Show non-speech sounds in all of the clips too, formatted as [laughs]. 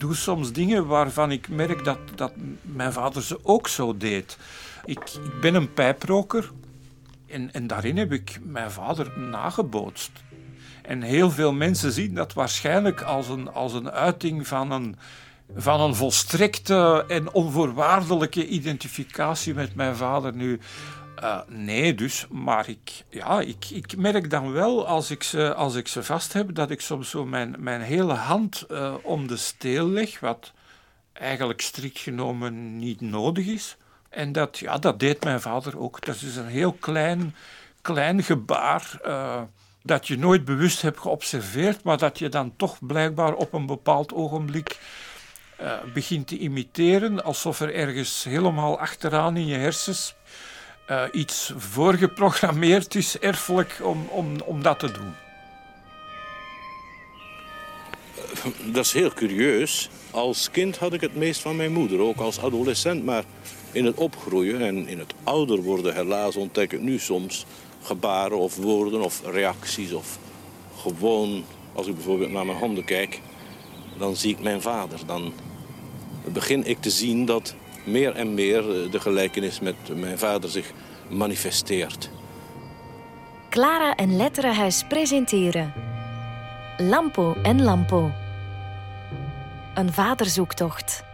doe soms dingen waarvan ik merk dat, dat mijn vader ze ook zo deed. Ik, ik ben een pijproker en, en daarin heb ik mijn vader nagebootst. En heel veel mensen zien dat waarschijnlijk als een, als een uiting van een, van een volstrekte en onvoorwaardelijke identificatie met mijn vader. Nu, uh, nee, dus, maar ik, ja, ik, ik merk dan wel als ik, ze, als ik ze vast heb dat ik soms zo mijn, mijn hele hand uh, om de steel leg, wat eigenlijk strikt genomen niet nodig is. En dat, ja, dat deed mijn vader ook. Dat is een heel klein, klein gebaar. Uh, dat je nooit bewust hebt geobserveerd, maar dat je dan toch blijkbaar op een bepaald ogenblik begint te imiteren, alsof er ergens helemaal achteraan in je hersens uh, iets voorgeprogrammeerd is, erfelijk, om, om, om dat te doen. Dat is heel curieus. Als kind had ik het meest van mijn moeder, ook als adolescent. Maar in het opgroeien en in het ouder worden, helaas, ontdek ik nu soms gebaren of woorden of reacties. Of gewoon, als ik bijvoorbeeld naar mijn handen kijk, dan zie ik mijn vader. Dan begin ik te zien dat meer en meer eh, de gelijkenis met mijn vader zich manifesteert. Clara en Letterenhuis presenteren Lampo en Lampo. Een vaderzoektocht.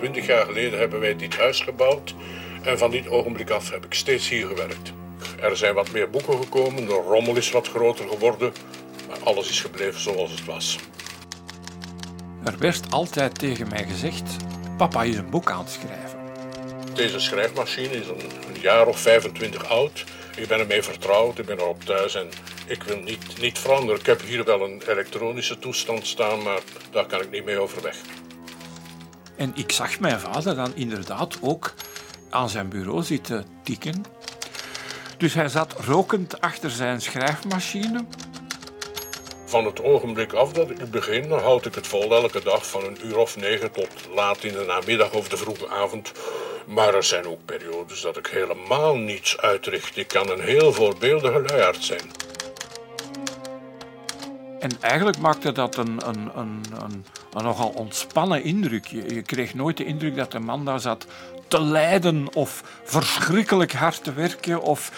Twintig jaar geleden hebben wij dit huis gebouwd en van dit ogenblik af heb ik steeds hier gewerkt. Er zijn wat meer boeken gekomen, de rommel is wat groter geworden, maar alles is gebleven zoals het was. Er werd altijd tegen mij gezegd: Papa is een boek aan het schrijven. Deze schrijfmachine is een, een jaar of 25 oud. Ik ben ermee vertrouwd, ik ben erop thuis en ik wil niet, niet veranderen. Ik heb hier wel een elektronische toestand staan, maar daar kan ik niet mee overweg. En ik zag mijn vader dan inderdaad ook aan zijn bureau zitten tikken. Dus hij zat rokend achter zijn schrijfmachine. Van het ogenblik af dat ik begin, houd ik het vol elke dag van een uur of negen tot laat in de namiddag of de vroege avond. Maar er zijn ook periodes dat ik helemaal niets uitricht. Ik kan een heel voorbeeldige luiaard zijn. En eigenlijk maakte dat een, een, een, een, nogal ontspannen indruk. Je, kreeg nooit de indruk dat de man daar zat te lijden of verschrikkelijk hard te werken of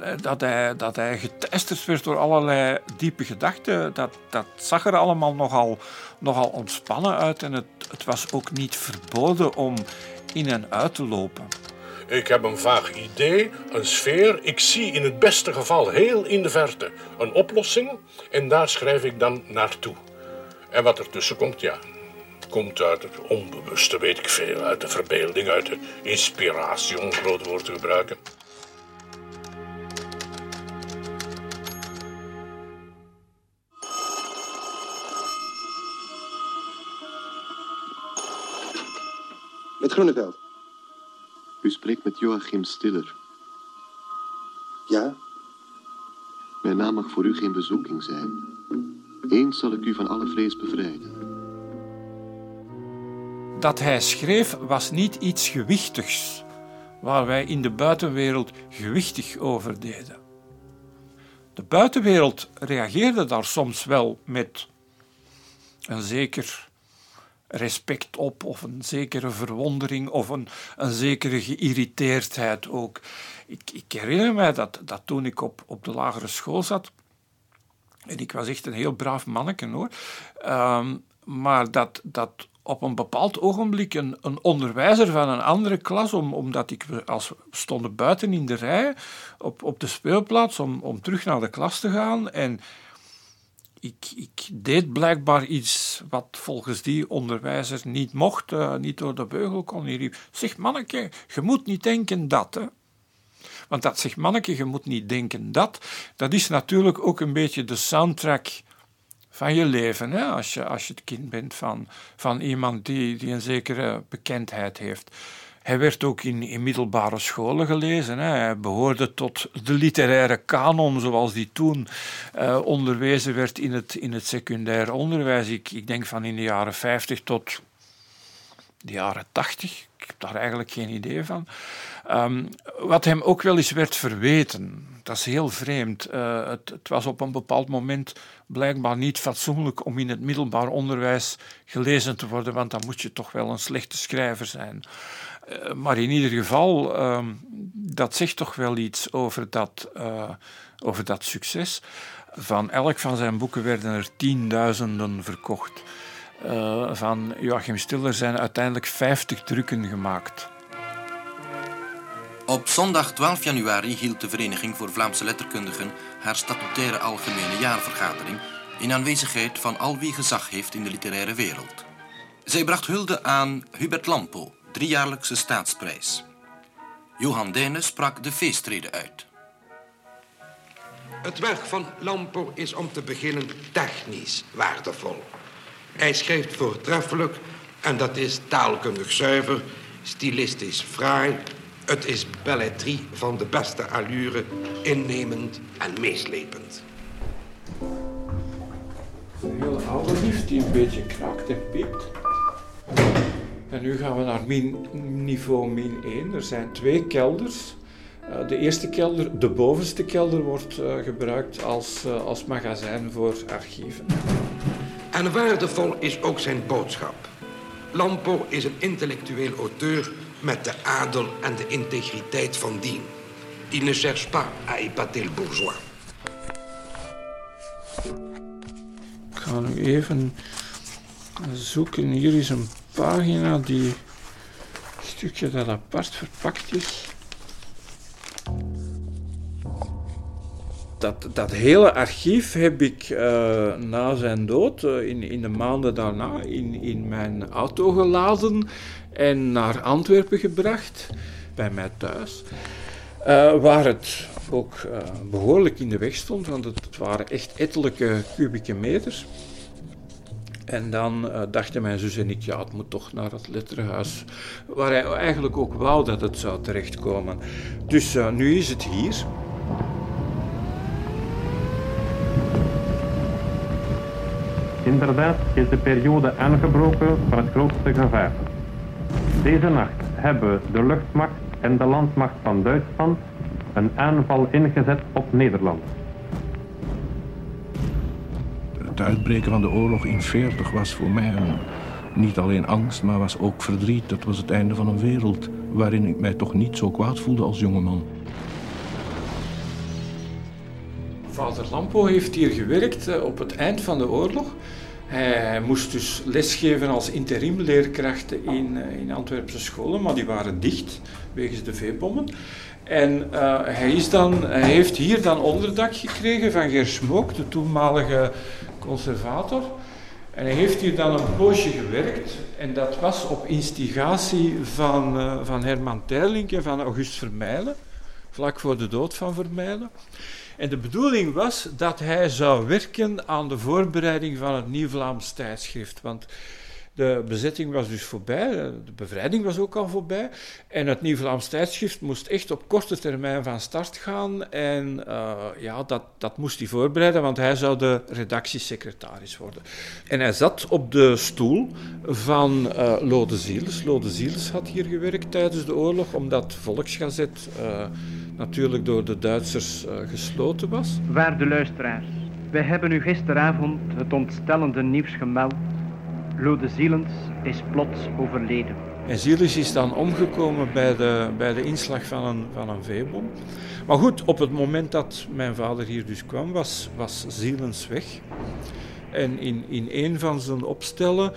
eh, dat hij, dat hij geteisterd werd door allerlei diepe gedachten. Dat, dat zag er allemaal nogal, nogal ontspannen uit en het, het was ook niet verboden om in en uit te lopen. Ik heb een vaag idee, een sfeer. Ik zie in het beste geval heel in de verte een oplossing en daar schrijf ik dan naartoe. En wat ertussen komt, ja, komt uit het onbewuste, weet ik veel, uit de verbeelding, uit de inspiratie, om een groot woord te gebruiken. Met Groeneveld. U spreekt met Joachim Stiller. Ja? Mijn naam mag voor u geen bezoeking zijn. Eens zal ik u van alle vrees bevrijden. Dat hij schreef was niet iets gewichtigs, waar wij in de buitenwereld gewichtig over deden. De buitenwereld reageerde daar soms wel met een zeker respect op, of een zekere verwondering, of een, een zekere geïrriteerdheid ook. Ik, ik herinner mij dat, dat toen ik op, op de lagere school zat, en ik was echt een heel braaf manneke hoor, um, maar dat, dat op een bepaald ogenblik een, een onderwijzer van een andere klas, om, omdat ik, als we stonden buiten in de rij op, op de speelplaats om, om terug naar de klas te gaan en ik, ik, deed blijkbaar iets wat volgens die onderwijzer niet mocht, uh, niet door de beugel kon. Hij riep, zeg manneke, je moet niet denken dat. Hè. Want dat zegt manneke, je moet niet denken dat. Dat is natuurlijk ook een beetje de soundtrack van je leven. Hè? Als, je, als je het kind bent van, van iemand die, die een zekere bekendheid heeft. Hij werd ook in, in middelbare scholen gelezen. Hè. Hij behoorde tot de literaire kanon, zoals die toen uh, onderwezen werd in het, in het secundair onderwijs. Ik, ik denk van in de jaren 50 tot de jaren 80. Ik heb daar eigenlijk geen idee van. Um, wat hem ook wel eens werd verweten, dat is heel vreemd. Uh, het, het, was op een bepaald moment blijkbaar niet fatsoenlijk om in het middelbaar onderwijs gelezen te worden, want dan moet je toch wel een slechte schrijver zijn. Uh, maar in ieder geval, uh, dat zegt toch wel iets over dat, uh, over dat succes. Van elk van zijn boeken werden er tienduizenden verkocht. van Joachim Stiller zijn uiteindelijk 50 drukken gemaakt. Op zondag 12 januari hield de Vereniging voor Vlaamse Letterkundigen haar statutaire algemene jaarvergadering in aanwezigheid van al wie gezag heeft in de literaire wereld. Zij bracht hulde aan Hubert Lampo, driejaarlijkse staatsprijs. Johan Dijnen sprak de feestrede uit. Het werk van Lampo is om te beginnen technisch waardevol. Hij schrijft voortreffelijk en dat is taalkundig zuiver, stilistisch fraai het is belletrie van de beste allure, innemend en meeslepend. Een heel oude die een beetje kraakt en piept. En nu gaan we naar min, niveau min 1. Er zijn twee kelders. Uh, de eerste kelder, de bovenste kelder, wordt uh, gebruikt als, uh, als magazijn voor archieven. En waardevol is ook zijn boodschap. Lampo is een intellectueel auteur met de adel en de integriteit van dien. Il ne cherche pas à épater le bourgeois. Ik ga nu even zoeken. Hier is een pagina die stukje dat apart verpakt is. Dat, dat hele archief heb ik uh, na zijn dood, uh, in, in de maanden daarna, in, in mijn auto geladen en naar Antwerpen gebracht, bij mij thuis. Uh, waar het ook behoorlijk in de weg stond, want het, waren echt ettelijke kubieke meters. En dan uh, dachten mijn zus en ik, ja, het moet toch naar het letterhuis, waar hij eigenlijk ook wou dat het zou terechtkomen. Dus nu is het hier. Inderdaad is de periode aangebroken van het grootste gevaar. Deze nacht hebben de luchtmacht en de landmacht van Duitsland een aanval ingezet op Nederland. Het uitbreken van de oorlog in 40 was voor mij niet alleen angst, maar was ook verdriet. Dat was het einde van een wereld waarin ik mij toch niet zo kwaad voelde als jongeman. Vader Lampo heeft hier gewerkt eh, op het eind van de oorlog. Hij moest dus lesgeven als interimleerkracht in, eh, in Antwerpse scholen, maar die waren dicht wegens de veebommen. En uh, hij, is dan, heeft hier dan onderdak gekregen van Gersmook, de toenmalige conservator. En hij heeft hier dan een poosje gewerkt. En dat was op instigatie van, uh, van Herman Terlink en van August Vermijlen, vlak voor de dood van Vermijlen. En de bedoeling was dat hij zou werken aan de voorbereiding van het Nieuw-Vlaams tijdschrift. Want de bezetting was dus voorbij, de bevrijding was ook al voorbij. En het Nieuw-Vlaams tijdschrift moest echt op korte termijn van start gaan. En uh, ja, dat, dat moest hij voorbereiden, want hij zou de redactiesecretaris worden. En hij zat op de stoel van uh, Lode Ziels. Lode Ziels had hier gewerkt tijdens de oorlog, omdat Volksgazet... Uh, natuurlijk door de Duitsers gesloten was. Waarde luisteraars, wij hebben u gisteravond het ontstellende nieuws gemeld. Lode Zielens is plots overleden. En Zielens is dan omgekomen bij de, bij de inslag van een, van een veebom. Maar goed, op het moment dat mijn vader hier dus kwam, was, was Zielens weg. En in, in een van zijn opstellen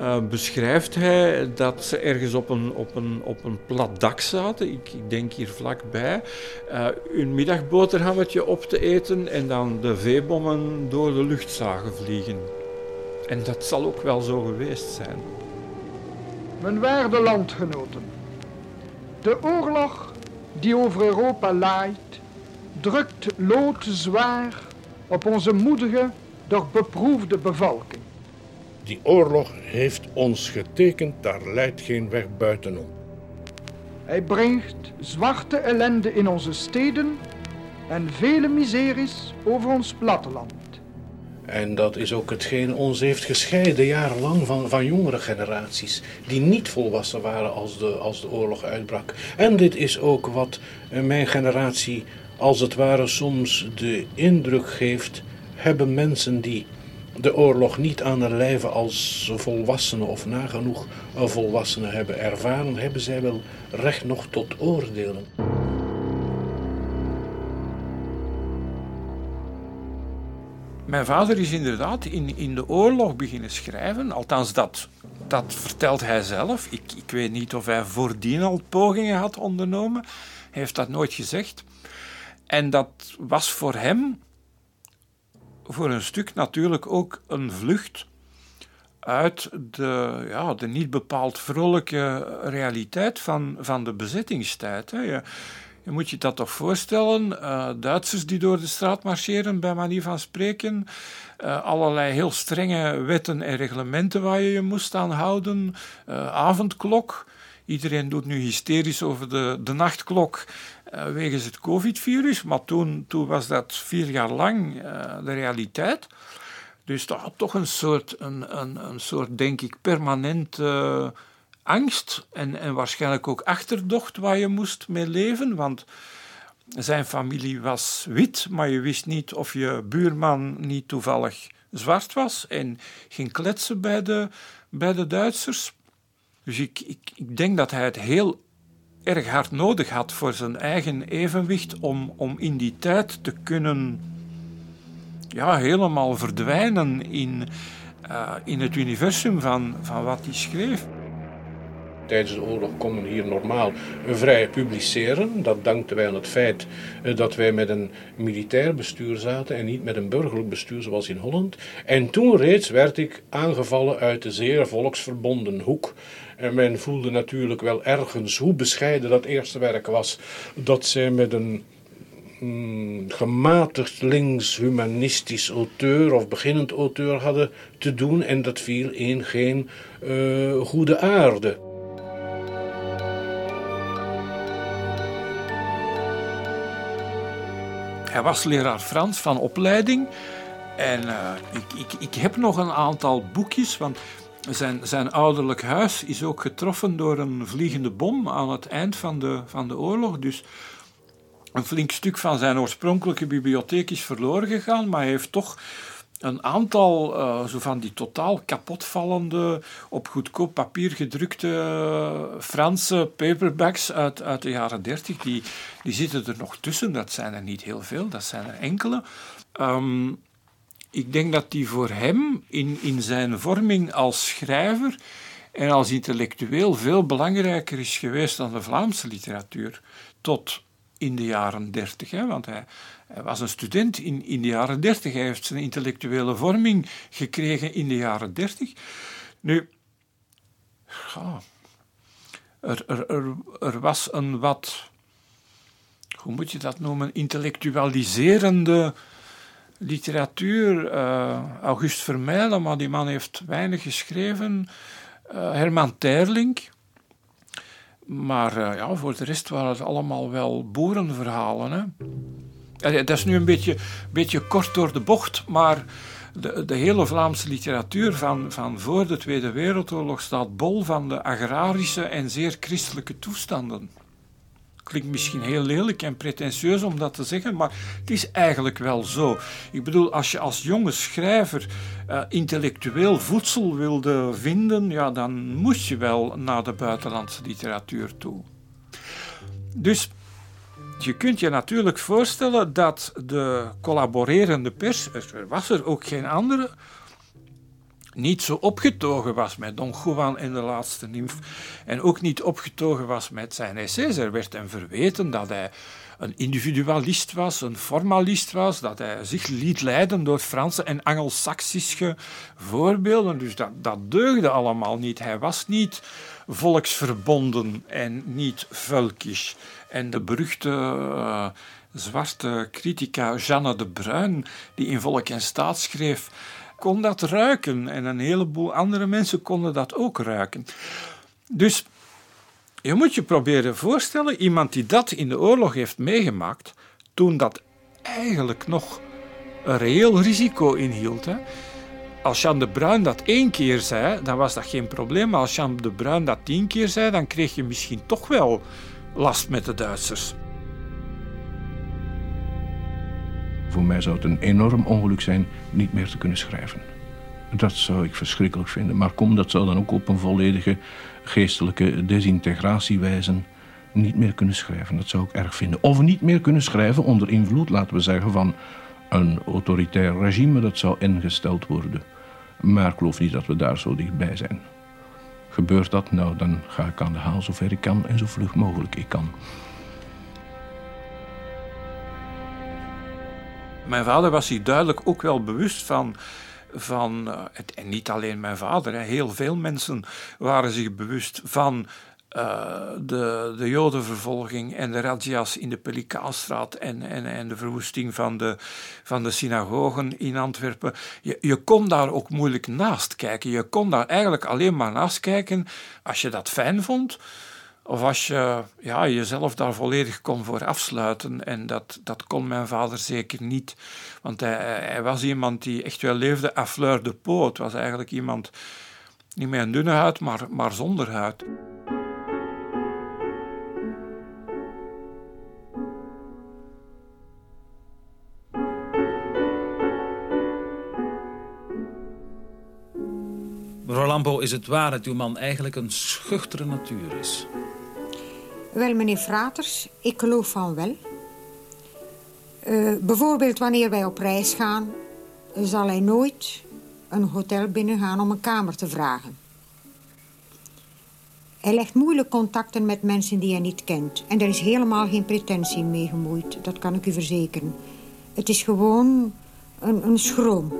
uh, beschrijft hij dat ze ergens op een, op een, op een plat dak zaten. Ik, ik denk hier vlakbij. Uh, hun middagboterhammetje op te eten en dan de veebommen door de lucht zagen vliegen. En dat zal ook wel zo geweest zijn. Mijn waarde landgenoten, de oorlog die over Europa laait, drukt loodzwaar op onze moedige, doch beproefde bevolking. Die oorlog heeft ons getekend, daar leidt geen weg buitenom. Hij brengt zwarte ellende in onze steden en vele miseries over ons platteland. En dat is ook hetgeen ons heeft gescheiden jarenlang van, van jongere generaties. Die niet volwassen waren als de, als de oorlog uitbrak. En dit is ook wat eh, mijn generatie als het ware soms de indruk geeft. Hebben mensen die de oorlog niet aan de lijve als volwassenen of nagenoeg volwassenen hebben ervaren, hebben zij wel recht nog tot oordelen. Mijn vader is inderdaad in, in de oorlog beginnen schrijven. Althans, dat, dat vertelt hij zelf. Ik, ik weet niet of hij voordien al pogingen had ondernomen. Hij heeft dat nooit gezegd. En dat was voor hem voor een stuk natuurlijk ook een vlucht uit de, ja, de niet bepaald vrolijke realiteit van, van de bezettingstijd. Hè. Je, moet je dat toch voorstellen, uh, Duitsers die door de straat marcheren, bij manier van spreken, uh, allerlei heel strenge wetten en reglementen waar je je moest aan houden, uh, avondklok. Iedereen doet nu hysterisch over de, de nachtklok wegens het COVID-virus, maar toen, toen was dat vier jaar lang de realiteit. Dus dat had toch een soort, een, een, een soort denk ik, permanent angst en, en waarschijnlijk ook achterdocht waar je moest mee leven. Want zijn familie was wit, maar je wist niet of je buurman niet toevallig zwart was en ging kletsen bij de, bij de Duitsers. Dus ik, ik, ik denk dat hij het heel erg hard nodig had voor zijn eigen evenwicht om, om in die tijd te kunnen ja, helemaal verdwijnen in, uh, in het universum van, van wat hij schreef tijdens de oorlog konden hier normaal vrij publiceren. Dat dankten wij aan het feit eh, dat wij met een militair bestuur zaten en niet met een burgerlijk bestuur zoals in Holland. En toen reeds werd ik aangevallen uit de zeer volksverbonden hoek. En men voelde natuurlijk wel ergens hoe bescheiden dat eerste werk was, dat zij met een mm, gematigd links-humanistisch auteur of beginnend auteur hadden te doen en dat viel in geen uh, goede aarde. Hij was leraar Frans van opleiding. En uh, ik, ik, ik heb nog een aantal boekjes, want zijn, zijn ouderlijk huis is ook getroffen door een vliegende bom aan het eind van de, van de oorlog. Dus een flink stuk van zijn oorspronkelijke bibliotheek is verloren gegaan, maar hij heeft toch een aantal uh, zo van die totaal kapotvallende, op goedkoop papier gedrukte uh, Franse paperbacks uit, uit de jaren 30, die, die zitten er nog tussen. Dat zijn er niet heel veel, dat zijn er enkele. Um, ik denk dat die voor hem in, in zijn vorming als schrijver en als intellectueel veel belangrijker is geweest dan de Vlaamse literatuur. Tot in de jaren dertig. Want hij, hij, was een student in, in de jaren dertig. Hij heeft zijn intellectuele vorming gekregen in de jaren dertig. Nu, er, er, er, er, was een wat, hoe moet je dat noemen, intellectualiserende literatuur. Uh, August Vermijlen, maar die man heeft weinig geschreven. Uh, Herman Terling maar uh, ja, voor de rest waren het allemaal wel boerenverhalen. Hè. Dat is nu een beetje, beetje kort door de bocht, maar de, de hele Vlaamse literatuur van, van voor de Tweede Wereldoorlog staat bol van de agrarische en zeer christelijke toestanden. Klinkt misschien heel lelijk en pretentieus om dat te zeggen, maar het is eigenlijk wel zo. Ik bedoel, als je als jonge schrijver uh, intellectueel voedsel wilde vinden, ja, dan moest je wel naar de buitenlandse literatuur toe. Dus je kunt je natuurlijk voorstellen dat de collaborerende pers, er was er ook geen andere, niet zo opgetogen was met Don Juan en de laatste nimf en ook niet opgetogen was met zijn essays. Er werd hem verweten dat hij een individualist was, een formalist was, dat hij zich liet leiden door Franse en Angelsaksische voorbeelden. Dus dat, dat deugde allemaal niet. Hij was niet volksverbonden en niet vulkisch. En de beruchte uh, zwarte critica Jeanne de Bruin, die in Volk en Staat schreef kon dat ruiken en een heleboel andere mensen konden dat ook ruiken. Dus Je moet je proberen voorstellen, iemand die dat in de oorlog heeft meegemaakt, toen dat eigenlijk nog een reëel risico inhield. Hè. Als Jan de Bruin dat één keer zei, dan was dat geen probleem. Maar als Jan de Bruin dat tien keer zei, dan kreeg je misschien toch wel last met de Duitsers. Voor mij zou het een enorm ongeluk zijn niet meer te kunnen schrijven. Dat zou ik verschrikkelijk vinden. Maar kom, dat zou dan ook op een volledige geestelijke desintegratie wijzen. Niet meer kunnen schrijven, dat zou ik erg vinden. Of niet meer kunnen schrijven onder invloed, laten we zeggen, van een autoritair regime dat zou ingesteld worden. Maar ik geloof niet dat we daar zo dichtbij zijn. Gebeurt dat, nou dan ga ik aan de haal zover ik kan en zo vlug mogelijk ik kan. Mijn vader was zich duidelijk ook wel bewust van. van uh, en niet alleen mijn vader, heel veel mensen waren zich bewust van uh, de, de Jodenvervolging en de razzia's in de Pelikaanstraat en, en, en de verwoesting van de, van de synagogen in Antwerpen. Je, je kon daar ook moeilijk naast kijken. Je kon daar eigenlijk alleen maar naast kijken als je dat fijn vond. Of als je ja, jezelf daar volledig kon voor afsluiten. En dat, dat kon mijn vader zeker niet. Want hij, hij was iemand die echt wel leefde à fleur de peau. Het was eigenlijk iemand, niet met een dunne huid, maar, maar zonder huid. Mevrouw is het waar dat uw man eigenlijk een schuchtere natuur is? Wel, meneer Fraters, ik geloof van wel. Uh, bijvoorbeeld wanneer wij op reis gaan... zal hij nooit een hotel binnengaan om een kamer te vragen. Hij legt moeilijk contacten met mensen die hij niet kent. En er is helemaal geen pretentie mee gemoeid, dat kan ik u verzekeren. Het is gewoon een, een schroom.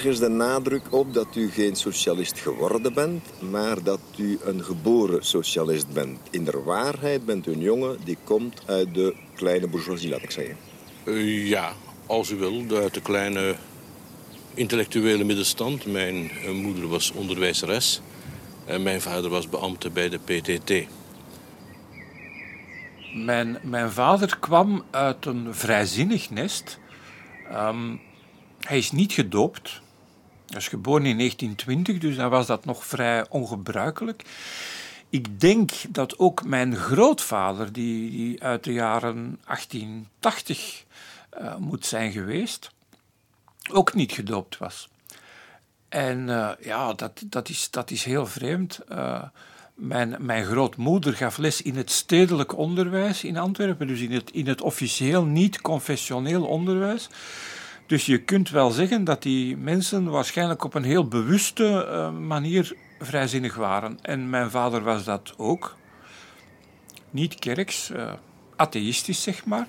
Ergens de nadruk op dat u geen socialist geworden bent, maar dat u een geboren socialist bent. In de waarheid bent u een jongen die komt uit de kleine bourgeoisie, laat ik zeggen. Uh, ja, als u wil, uit de kleine intellectuele middenstand. Mijn uh, moeder was onderwijzeres en mijn vader was beambte bij de PTT. Mijn, mijn vader kwam uit een vrijzinnig nest. Um, hij is niet gedoopt. Hij is geboren in 1920, dus dan was dat nog vrij ongebruikelijk. Ik denk dat ook mijn grootvader, die, die uit de jaren 1880 uh, moet zijn geweest, ook niet gedoopt was. En uh, ja, dat, dat, is, dat is heel vreemd. Uh, mijn, mijn grootmoeder gaf les in het stedelijk onderwijs in Antwerpen, dus in het, in het officieel niet-confessioneel onderwijs. Dus je kunt wel zeggen dat die mensen waarschijnlijk op een heel bewuste uh, manier vrijzinnig waren. En mijn vader was dat ook. Niet kerks, uh, atheïstisch zeg maar.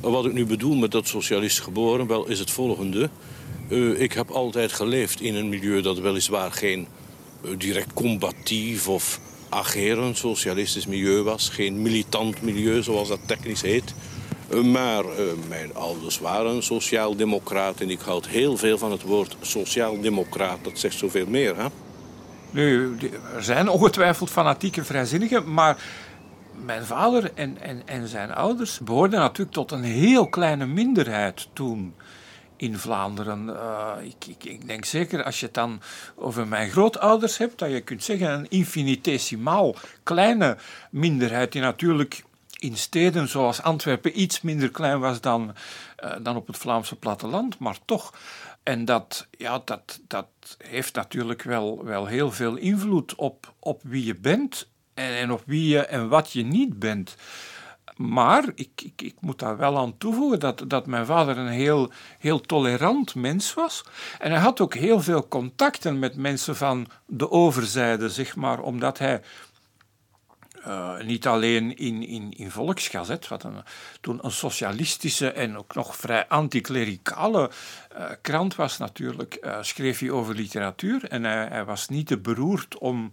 Wat ik nu bedoel met dat socialist geboren, wel is het volgende. Uh, ik heb altijd geleefd in een milieu dat weliswaar geen direct combatief of agerend socialistisch milieu was. Geen militant milieu, zoals dat technisch heet. Maar uh, mijn ouders waren sociaaldemocraat en ik houd heel veel van het woord sociaaldemocraat. Dat zegt zoveel meer, hè? Nu, er zijn ongetwijfeld fanatieke vrijzinnigen, maar mijn vader en, en, en zijn ouders behoorden natuurlijk tot een heel kleine minderheid toen in Vlaanderen. Uh, ik, ik, ik, denk zeker als je het dan over mijn grootouders hebt, dat je kunt zeggen een infinitesimaal kleine minderheid die natuurlijk in steden zoals Antwerpen iets minder klein was dan, uh, dan op het Vlaamse platteland, maar toch. En dat, ja, dat, dat heeft natuurlijk wel, wel heel veel invloed op, op wie je bent en, en op wie je en wat je niet bent. Maar ik, ik, ik, moet daar wel aan toevoegen dat, dat mijn vader een heel, heel tolerant mens was. En hij had ook heel veel contacten met mensen van de overzijde, zeg maar, omdat hij Uh, niet alleen in, in, in Volksgazet, wat een, toen een socialistische en ook nog vrij anticlericale uh, krant was natuurlijk, uh, schreef hij over literatuur. En hij, hij, was niet te beroerd om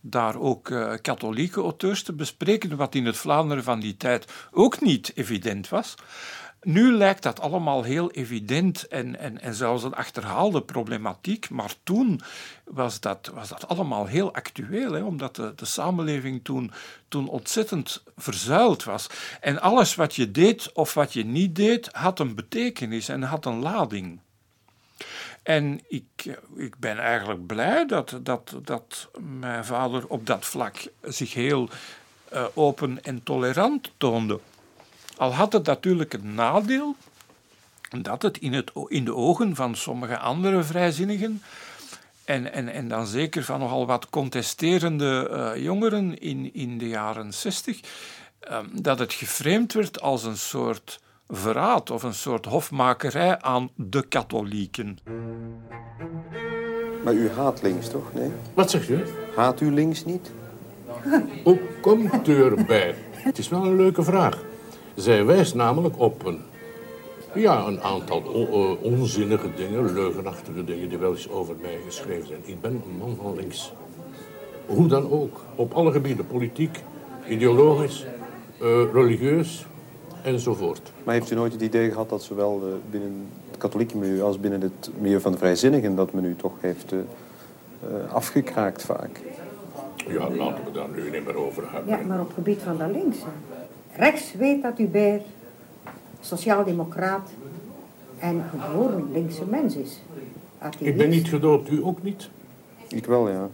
daar ook katholieke auteurs te bespreken, wat in het Vlaanderen van die tijd ook niet evident was. Nu lijkt dat allemaal heel evident en, en, en zelfs een achterhaalde problematiek, maar toen was dat, was dat allemaal heel actueel, hè, omdat de, de samenleving toen, toen ontzettend verzuild was. En alles wat je deed of wat je niet deed, had een betekenis en had een lading. En ik, ik ben eigenlijk blij dat, dat, dat mijn vader op dat vlak zich heel uh, open en tolerant toonde. Al had het natuurlijk het nadeel dat het in, het in de ogen van sommige andere vrijzinnigen en, en, en dan zeker van nogal wat contesterende uh, jongeren in, in de jaren zestig, uh, dat het geframed werd als een soort verraad of een soort hofmakerij aan de katholieken. Maar u haat links toch, nee? Wat zegt u? Haat u links niet? Hoe komt u erbij? Het is wel een leuke vraag. Zij wijst namelijk op een, ja, een aantal onzinnige dingen, leugenachtige dingen die wel eens over mij geschreven zijn. Ik ben een man van links. Hoe dan ook, op alle gebieden, politiek, ideologisch, uh, religieus enzovoort. Maar heeft u nooit het idee gehad dat zowel uh, binnen het katholieke milieu als binnen het milieu van de vrijzinnigen dat men u toch heeft uh, afgekraakt vaak? Ja, laten we daar nu niet meer over hebben. Ja, maar op het gebied van de linkse. Rechts weet dat Hubert sociaaldemocraat en geboren linkse mens is. Ik ben niet gedoopt, u ook niet? Ik wel, ja.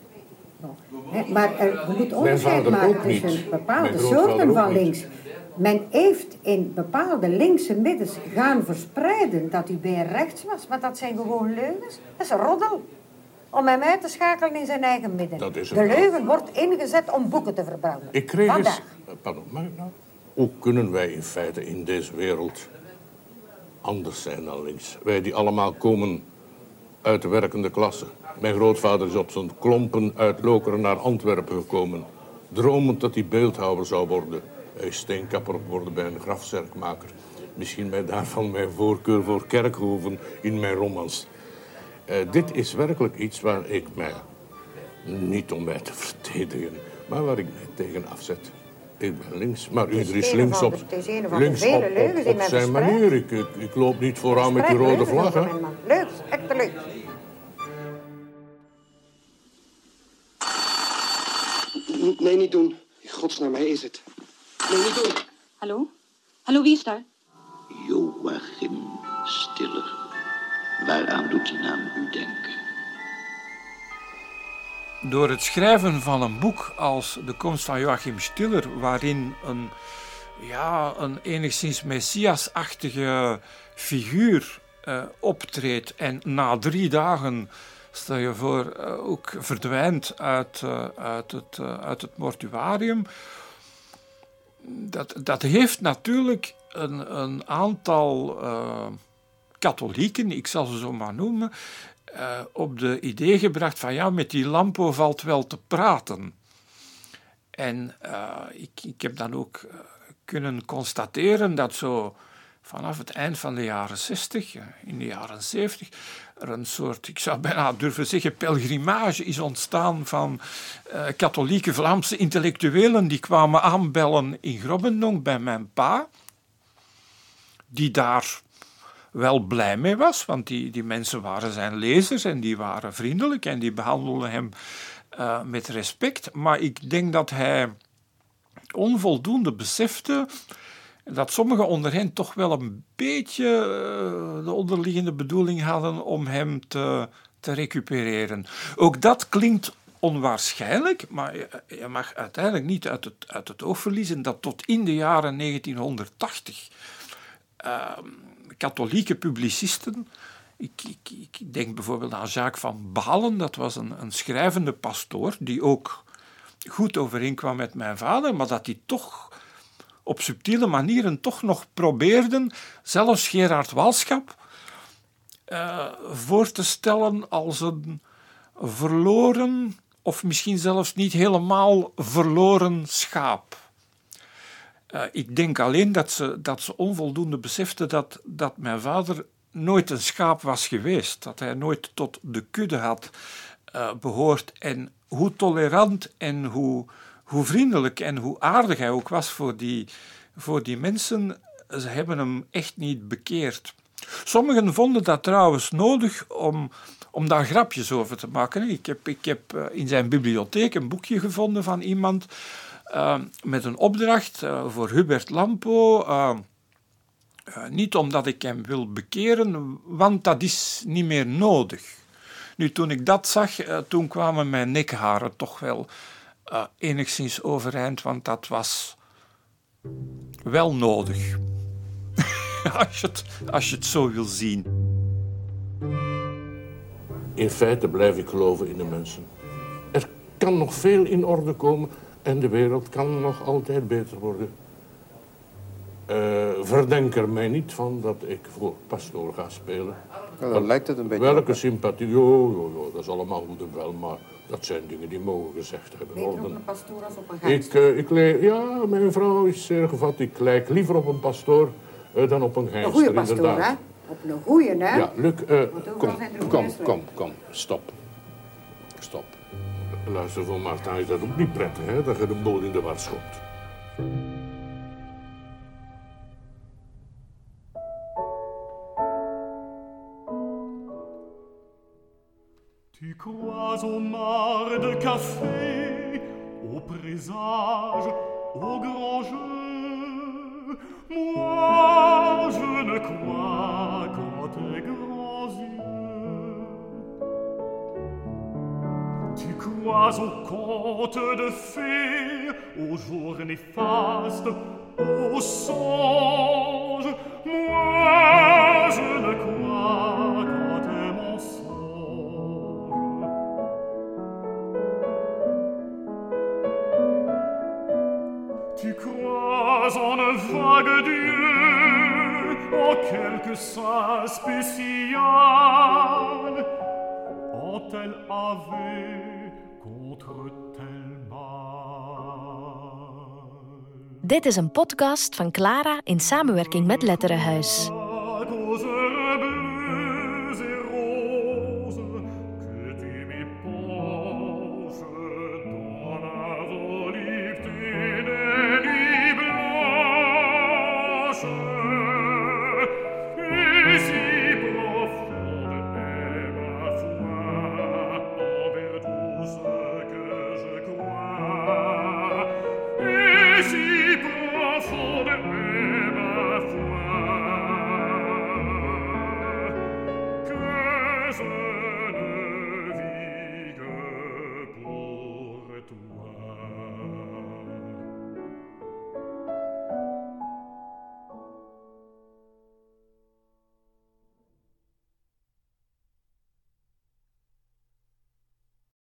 maar er, je moet onderscheid maken tussen bepaalde soorten van links. Men heeft in bepaalde linkse middens gaan verspreiden dat Hubert rechts was, maar dat zijn gewoon leugens. Dat is een roddel. Om hem uit te schakelen in zijn eigen midden. De leugen wordt ingezet om boeken te verbranden. Ik kreeg eens... Pardon, mag ik nou? Hoe kunnen wij in feite in deze wereld anders zijn dan links? Wij die allemaal komen uit de werkende klasse. Mijn grootvader is op zijn klompen uit Lokeren naar Antwerpen gekomen. Dromend dat hij beeldhouwer zou worden. Hij is steenkapper geworden bij een grafzerkmaker. Misschien mij daarvan mijn voorkeur voor kerkhoven in mijn romans. Uh, dit is werkelijk iets waar ik mij, niet om mij te verdedigen, maar waar ik mij tegen afzet. Ik ben links, maar ieder is links op, links op, op, op zijn manier. Ik, ik, ik, loop niet vooraan met die rode vlag. Leuks, echt leuk. Nee, niet doen. In godsnaam, hij is het. Nee, niet doen. Hallo? Hallo, wie is daar? Joachim Stiller. Waaraan doet die naam u denken? Door het schrijven van een boek als De komst van Joachim Stiller, waarin een, ja, een enigszins messiasachtige figuur uh, optreedt en na drie dagen, stel je voor, uh, ook verdwijnt uit, uh, uit, het, uit het mortuarium. Dat, dat heeft natuurlijk een, een aantal katholieken, ik zal ze zo maar noemen, uh, op de idee gebracht van ja, met die lampo valt wel te praten. En uh, ik, ik heb dan ook uh, kunnen constateren dat zo vanaf het eind van de jaren 60, in de jaren 70, er een soort, ik zou bijna durven zeggen, pelgrimage is ontstaan van katholieke Vlaamse intellectuelen die kwamen aanbellen in Grobbendonk bij mijn pa, die daar wel blij mee was, want die, die mensen waren zijn lezers en die waren vriendelijk en die behandelden hem uh, met respect. Maar ik denk dat hij onvoldoende besefte dat sommigen onder hen toch wel een beetje uh, de onderliggende bedoeling hadden om hem te, te recupereren. Ook dat klinkt onwaarschijnlijk, maar je mag uiteindelijk niet uit het, uit het oog verliezen dat tot in de jaren 1980 katholieke publicisten. Ik, ik, ik, denk bijvoorbeeld aan Jacques van Balen, dat was een, een schrijvende pastoor die ook goed overeenkwam met mijn vader, maar dat hij toch op subtiele manieren toch nog probeerden, zelfs Gerard Walschap, uh, voor te stellen als een verloren, of misschien zelfs niet helemaal verloren schaap. Uh, ik denk alleen dat ze, dat ze onvoldoende besefte dat, dat mijn vader nooit een schaap was geweest, dat hij nooit tot de kudde had uh, behoord en hoe tolerant en hoe, hoe vriendelijk en hoe aardig hij ook was voor die, voor die mensen, ze hebben hem echt niet bekeerd. Sommigen vonden dat trouwens nodig om, om daar grapjes over te maken. Ik heb, ik heb eh, in zijn bibliotheek een boekje gevonden van iemand uh, met een opdracht uh, voor Hubert Lampo. Uh, niet omdat ik hem wil bekeren, want dat is niet meer nodig. Nu, toen ik dat zag, toen kwamen mijn nekharen toch wel enigszins overeind, want dat was wel nodig. [laughs] als, je als je het zo wil zien. In feite blijf ik geloven in de mensen. Er kan nog veel in orde komen en de wereld kan nog altijd beter worden. Uh, verdenk er mij niet van dat ik voor pastoor ga spelen. Ja, dan lijkt het een beetje... Welke sympathie, jo, jo, jo, dat is allemaal goed en wel, maar dat zijn dingen die mogen gezegd hebben Beter op een pastoor als op een ik, uh, ik leer, Ja, mijn vrouw is zeer gevat. Ik lijk liever op een pastoor uh, dan op een gangster, Een goede pastoor, inderdaad. hè? Op een goeie, hè? Ja, Luc, uh, kom, kom, kom, kom. Stop. Luister, voor Martin is dat ook niet prettig, hè, dat je de boot in de war schopt. Tu crois au mar de café, au présage, au grand jeu. Moi, je ne crois qu'en tes oiseau conte de fées, aux jours néfastes, aux songes. Moi, je ne crois qu'en tes mensonges. Tu crois en un vague Dieu, en quelque saint spécial, en tel ave. Dit is een podcast van Clara in samenwerking met Letterenhuis.